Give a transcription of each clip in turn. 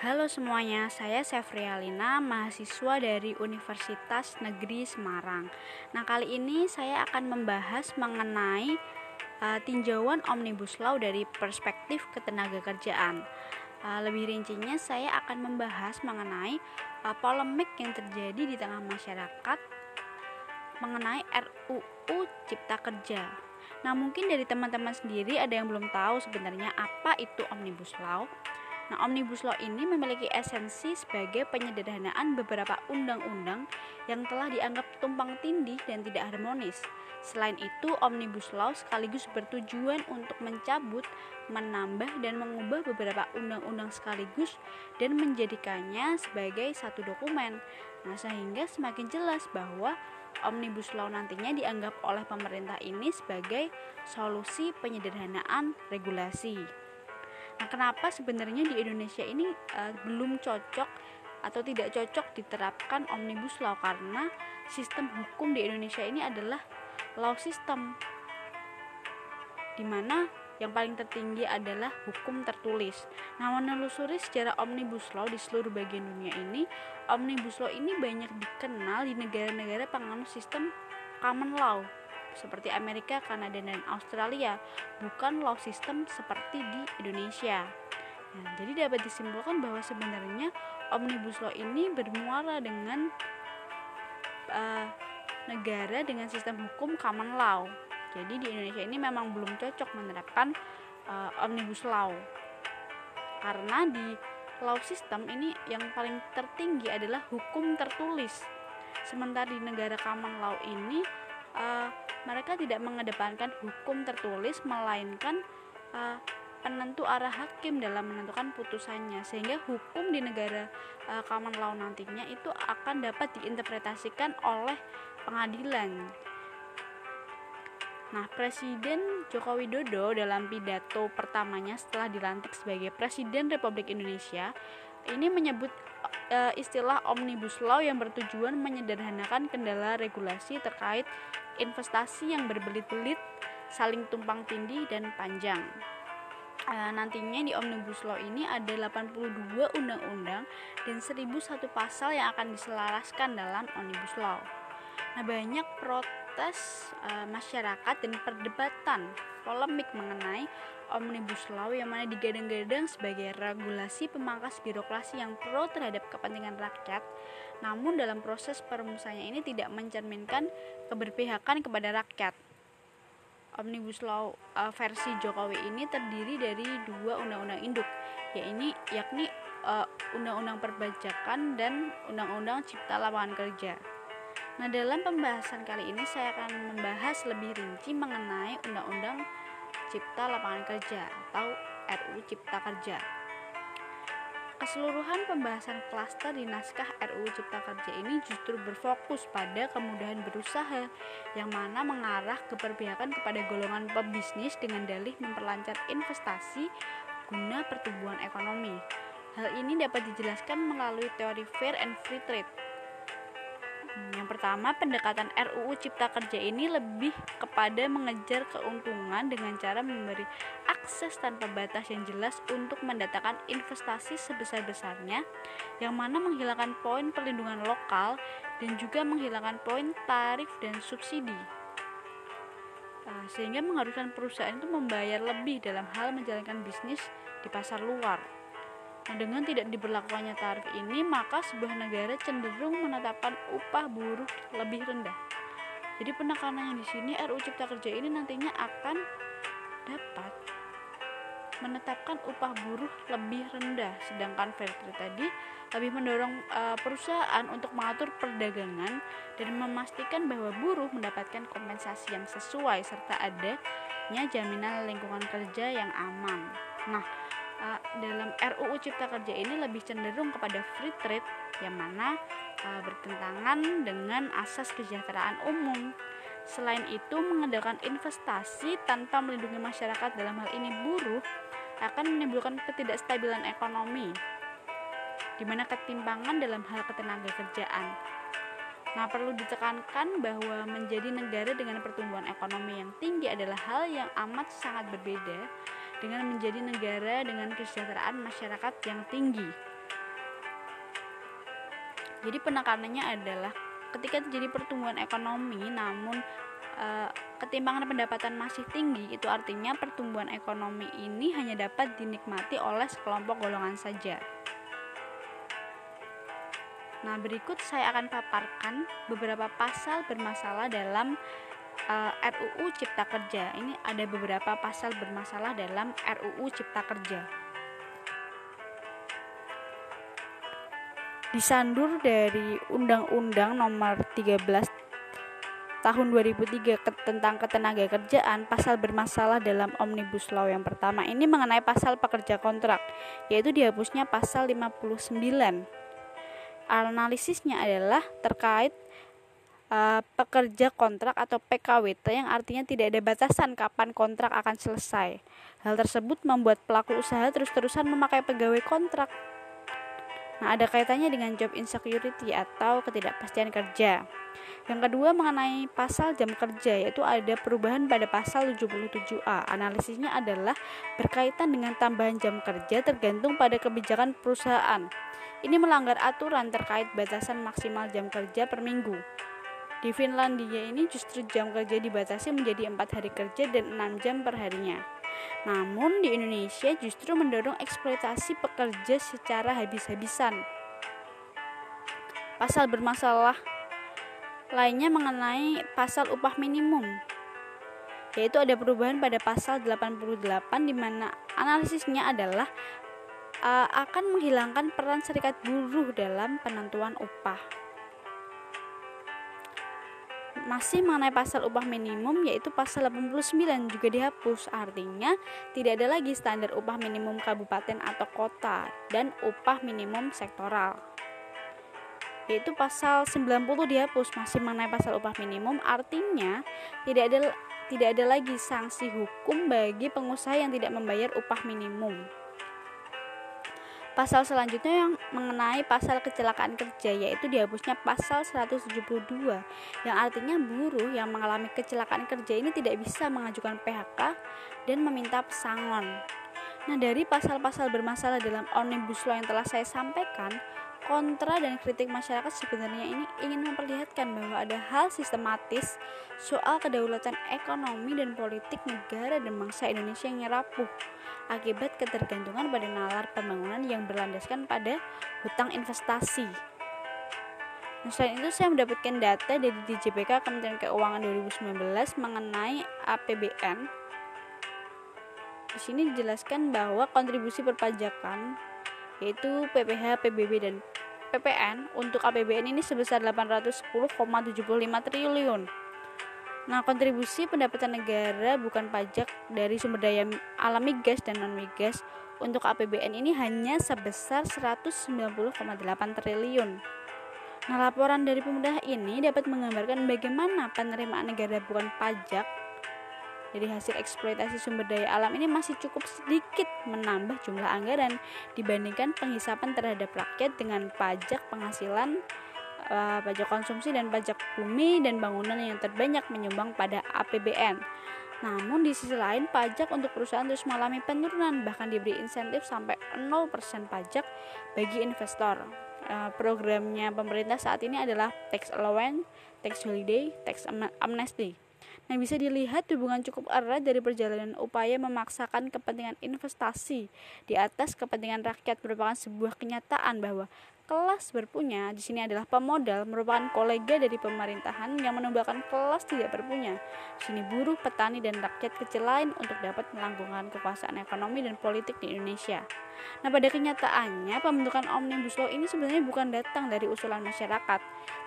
Halo semuanya, saya Sefrialina, mahasiswa dari Universitas Negeri Semarang. Nah, kali ini saya akan membahas mengenai uh, tinjauan Omnibus Law dari perspektif ketenaga kerjaan. Uh, lebih rincinya, saya akan membahas mengenai uh, polemik yang terjadi di tengah masyarakat mengenai RUU Cipta Kerja. Nah, mungkin dari teman-teman sendiri ada yang belum tahu sebenarnya apa itu Omnibus Law. Nah, Omnibus Law ini memiliki esensi sebagai penyederhanaan beberapa undang-undang yang telah dianggap tumpang tindih dan tidak harmonis. Selain itu, Omnibus Law sekaligus bertujuan untuk mencabut, menambah, dan mengubah beberapa undang-undang sekaligus dan menjadikannya sebagai satu dokumen. Nah, sehingga semakin jelas bahwa Omnibus Law nantinya dianggap oleh pemerintah ini sebagai solusi penyederhanaan regulasi. Nah, kenapa sebenarnya di Indonesia ini uh, belum cocok atau tidak cocok diterapkan omnibus law karena sistem hukum di Indonesia ini adalah law system di mana yang paling tertinggi adalah hukum tertulis. Nah, menelusuri sejarah omnibus law di seluruh bagian dunia ini, omnibus law ini banyak dikenal di negara-negara penganut sistem common law seperti Amerika, Kanada, dan Australia, bukan law system seperti di Indonesia. Nah, jadi dapat disimpulkan bahwa sebenarnya omnibus law ini bermuara dengan uh, negara dengan sistem hukum common law. Jadi di Indonesia ini memang belum cocok menerapkan uh, omnibus law karena di law system ini yang paling tertinggi adalah hukum tertulis. Sementara di negara common law ini uh, mereka tidak mengedepankan hukum tertulis melainkan uh, penentu arah hakim dalam menentukan putusannya sehingga hukum di negara uh, common law nantinya itu akan dapat diinterpretasikan oleh pengadilan. Nah, Presiden Joko Widodo dalam pidato pertamanya setelah dilantik sebagai Presiden Republik Indonesia ini menyebut e, istilah omnibus law yang bertujuan menyederhanakan kendala regulasi terkait investasi yang berbelit-belit, saling tumpang tindih dan panjang. E, nantinya di omnibus law ini ada 82 undang-undang dan 1001 pasal yang akan diselaraskan dalam omnibus law. Nah, banyak protes e, masyarakat dan perdebatan polemik mengenai Omnibus Law yang mana digadang-gadang sebagai regulasi pemangkas birokrasi yang pro terhadap kepentingan rakyat, namun dalam proses perumusannya ini tidak mencerminkan keberpihakan kepada rakyat. Omnibus Law uh, versi Jokowi ini terdiri dari dua undang-undang induk, yakni yakni uh, undang-undang perbajakan dan undang-undang cipta lapangan kerja. Nah, dalam pembahasan kali ini saya akan membahas lebih rinci mengenai undang-undang Cipta Lapangan Kerja atau RUU Cipta Kerja. Keseluruhan pembahasan klaster di naskah RUU Cipta Kerja ini justru berfokus pada kemudahan berusaha yang mana mengarah keberpihakan kepada golongan pebisnis dengan dalih memperlancar investasi guna pertumbuhan ekonomi. Hal ini dapat dijelaskan melalui teori fair and free trade yang pertama, pendekatan RUU Cipta Kerja ini lebih kepada mengejar keuntungan dengan cara memberi akses tanpa batas yang jelas untuk mendatangkan investasi sebesar-besarnya, yang mana menghilangkan poin perlindungan lokal dan juga menghilangkan poin tarif dan subsidi. Nah, sehingga mengharuskan perusahaan itu membayar lebih dalam hal menjalankan bisnis di pasar luar. Nah, dengan tidak diberlakukannya tarif ini, maka sebuah negara cenderung menetapkan upah buruh lebih rendah. Jadi penekanannya di sini RUU Cipta Kerja ini nantinya akan dapat menetapkan upah buruh lebih rendah, sedangkan fair trade tadi lebih mendorong uh, perusahaan untuk mengatur perdagangan dan memastikan bahwa buruh mendapatkan kompensasi yang sesuai serta adanya jaminan lingkungan kerja yang aman. Nah, uh, dalam RUU Cipta Kerja ini lebih cenderung kepada free trade yang mana uh, bertentangan dengan asas kesejahteraan umum. Selain itu, mengadakan investasi tanpa melindungi masyarakat dalam hal ini buruh akan menimbulkan ketidakstabilan ekonomi, di mana ketimpangan dalam hal ketenaga kerjaan. Nah, perlu ditekankan bahwa menjadi negara dengan pertumbuhan ekonomi yang tinggi adalah hal yang amat sangat berbeda dengan menjadi negara dengan kesejahteraan masyarakat yang tinggi. Jadi penekanannya adalah ketika terjadi pertumbuhan ekonomi namun e, ketimpangan pendapatan masih tinggi, itu artinya pertumbuhan ekonomi ini hanya dapat dinikmati oleh sekelompok golongan saja. Nah, berikut saya akan paparkan beberapa pasal bermasalah dalam uh, eh, RUU Cipta Kerja. Ini ada beberapa pasal bermasalah dalam RUU Cipta Kerja. Disandur dari Undang-Undang Nomor 13 tahun 2003 tentang ketenaga kerjaan pasal bermasalah dalam Omnibus Law yang pertama ini mengenai pasal pekerja kontrak yaitu dihapusnya pasal 59 analisisnya adalah terkait uh, pekerja kontrak atau PKWT yang artinya tidak ada batasan kapan kontrak akan selesai. Hal tersebut membuat pelaku usaha terus-terusan memakai pegawai kontrak. Nah, ada kaitannya dengan job insecurity atau ketidakpastian kerja. Yang kedua mengenai pasal jam kerja yaitu ada perubahan pada pasal 77A. Analisisnya adalah berkaitan dengan tambahan jam kerja tergantung pada kebijakan perusahaan. Ini melanggar aturan terkait batasan maksimal jam kerja per minggu. Di Finlandia ini justru jam kerja dibatasi menjadi empat hari kerja dan enam jam per harinya. Namun di Indonesia justru mendorong eksploitasi pekerja secara habis-habisan. Pasal bermasalah lainnya mengenai pasal upah minimum yaitu ada perubahan pada pasal 88 di mana analisisnya adalah uh, akan menghilangkan peran serikat buruh dalam penentuan upah masih mengenai pasal upah minimum yaitu pasal 89 juga dihapus. Artinya tidak ada lagi standar upah minimum kabupaten atau kota dan upah minimum sektoral. Yaitu pasal 90 dihapus. Masih mengenai pasal upah minimum artinya tidak ada tidak ada lagi sanksi hukum bagi pengusaha yang tidak membayar upah minimum Pasal selanjutnya yang mengenai pasal kecelakaan kerja yaitu dihapusnya pasal 172 yang artinya buruh yang mengalami kecelakaan kerja ini tidak bisa mengajukan PHK dan meminta pesangon. Nah, dari pasal-pasal bermasalah dalam Omnibus Law yang telah saya sampaikan, kontra dan kritik masyarakat sebenarnya ini ingin memperlihatkan bahwa ada hal sistematis soal kedaulatan ekonomi dan politik negara dan bangsa Indonesia yang rapuh akibat ketergantungan pada nalar pembangunan yang berlandaskan pada hutang investasi. Nah, selain itu saya mendapatkan data dari DJPK Kementerian Keuangan 2019 mengenai APBN. Di sini dijelaskan bahwa kontribusi perpajakan yaitu PPH, PBB dan PPN untuk APBN ini sebesar 810,75 triliun. Nah, kontribusi pendapatan negara bukan pajak dari sumber daya alam migas dan non migas untuk APBN ini hanya sebesar 190,8 triliun. Nah, laporan dari pemerintah ini dapat menggambarkan bagaimana penerimaan negara bukan pajak dari hasil eksploitasi sumber daya alam ini masih cukup sedikit menambah jumlah anggaran dibandingkan penghisapan terhadap rakyat dengan pajak penghasilan uh, pajak konsumsi dan pajak bumi dan bangunan yang terbanyak menyumbang pada APBN. Namun di sisi lain pajak untuk perusahaan terus mengalami penurunan bahkan diberi insentif sampai 0% pajak bagi investor. Uh, programnya pemerintah saat ini adalah tax allowance, tax holiday, tax amnesty. Nah, bisa dilihat hubungan cukup erat dari perjalanan upaya memaksakan kepentingan investasi. Di atas kepentingan rakyat merupakan sebuah kenyataan bahwa kelas berpunya di sini adalah pemodal merupakan kolega dari pemerintahan yang menumbuhkan kelas tidak berpunya. Di sini buruh, petani dan rakyat kecil lain untuk dapat melangkungkan kekuasaan ekonomi dan politik di Indonesia. Nah, pada kenyataannya pembentukan Omnibus Law ini sebenarnya bukan datang dari usulan masyarakat,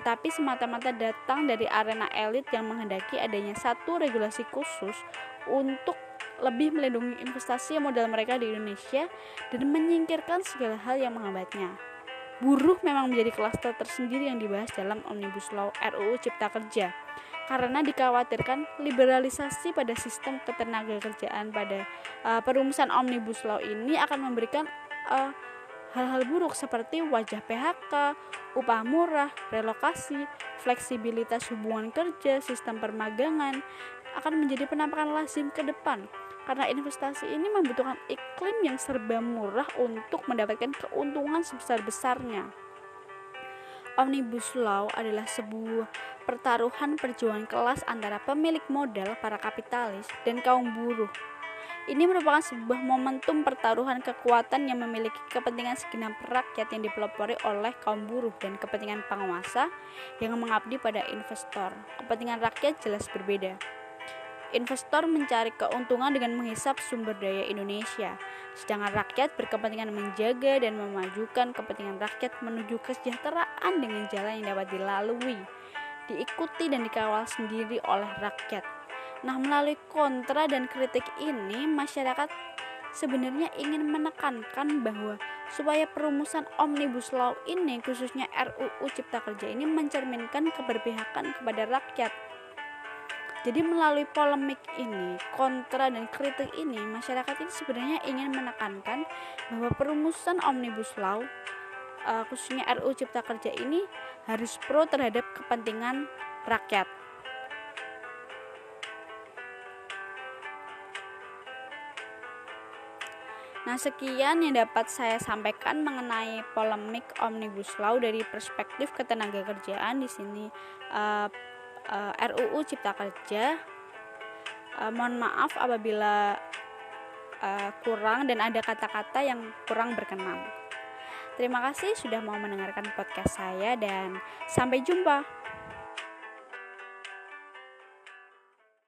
tetapi semata-mata datang dari arena elit yang menghendaki adanya satu regulasi khusus untuk lebih melindungi investasi modal mereka di Indonesia dan menyingkirkan segala hal yang menghambatnya buruh memang menjadi klaster tersendiri yang dibahas dalam Omnibus Law RUU Cipta Kerja. Karena dikhawatirkan liberalisasi pada sistem ketenaga kerjaan pada uh, perumusan Omnibus Law ini akan memberikan uh, hal-hal buruk seperti wajah PHK, upah murah, relokasi, fleksibilitas hubungan kerja, sistem permagangan akan menjadi penampakan lazim ke depan karena investasi ini membutuhkan iklim yang serba murah untuk mendapatkan keuntungan sebesar-besarnya. Omnibus Law adalah sebuah pertaruhan perjuangan kelas antara pemilik modal, para kapitalis, dan kaum buruh. Ini merupakan sebuah momentum pertaruhan kekuatan yang memiliki kepentingan segenap rakyat yang dipelopori oleh kaum buruh dan kepentingan penguasa yang mengabdi pada investor. Kepentingan rakyat jelas berbeda. Investor mencari keuntungan dengan menghisap sumber daya Indonesia, sedangkan rakyat berkepentingan menjaga dan memajukan kepentingan rakyat menuju kesejahteraan dengan jalan yang dapat dilalui, diikuti dan dikawal sendiri oleh rakyat. Nah, melalui kontra dan kritik ini, masyarakat sebenarnya ingin menekankan bahwa supaya perumusan Omnibus Law ini, khususnya RUU Cipta Kerja ini mencerminkan keberpihakan kepada rakyat jadi melalui polemik ini, kontra dan kritik ini, masyarakat ini sebenarnya ingin menekankan bahwa perumusan Omnibus Law uh, khususnya RU Cipta Kerja ini harus pro terhadap kepentingan rakyat. Nah, sekian yang dapat saya sampaikan mengenai polemik Omnibus Law dari perspektif ketenaga kerjaan di sini. Uh, uh, eh, RUU Cipta Kerja. Uh, mohon maaf apabila uh, kurang dan ada kata-kata yang kurang berkenan. Terima kasih sudah mau mendengarkan podcast saya dan sampai jumpa.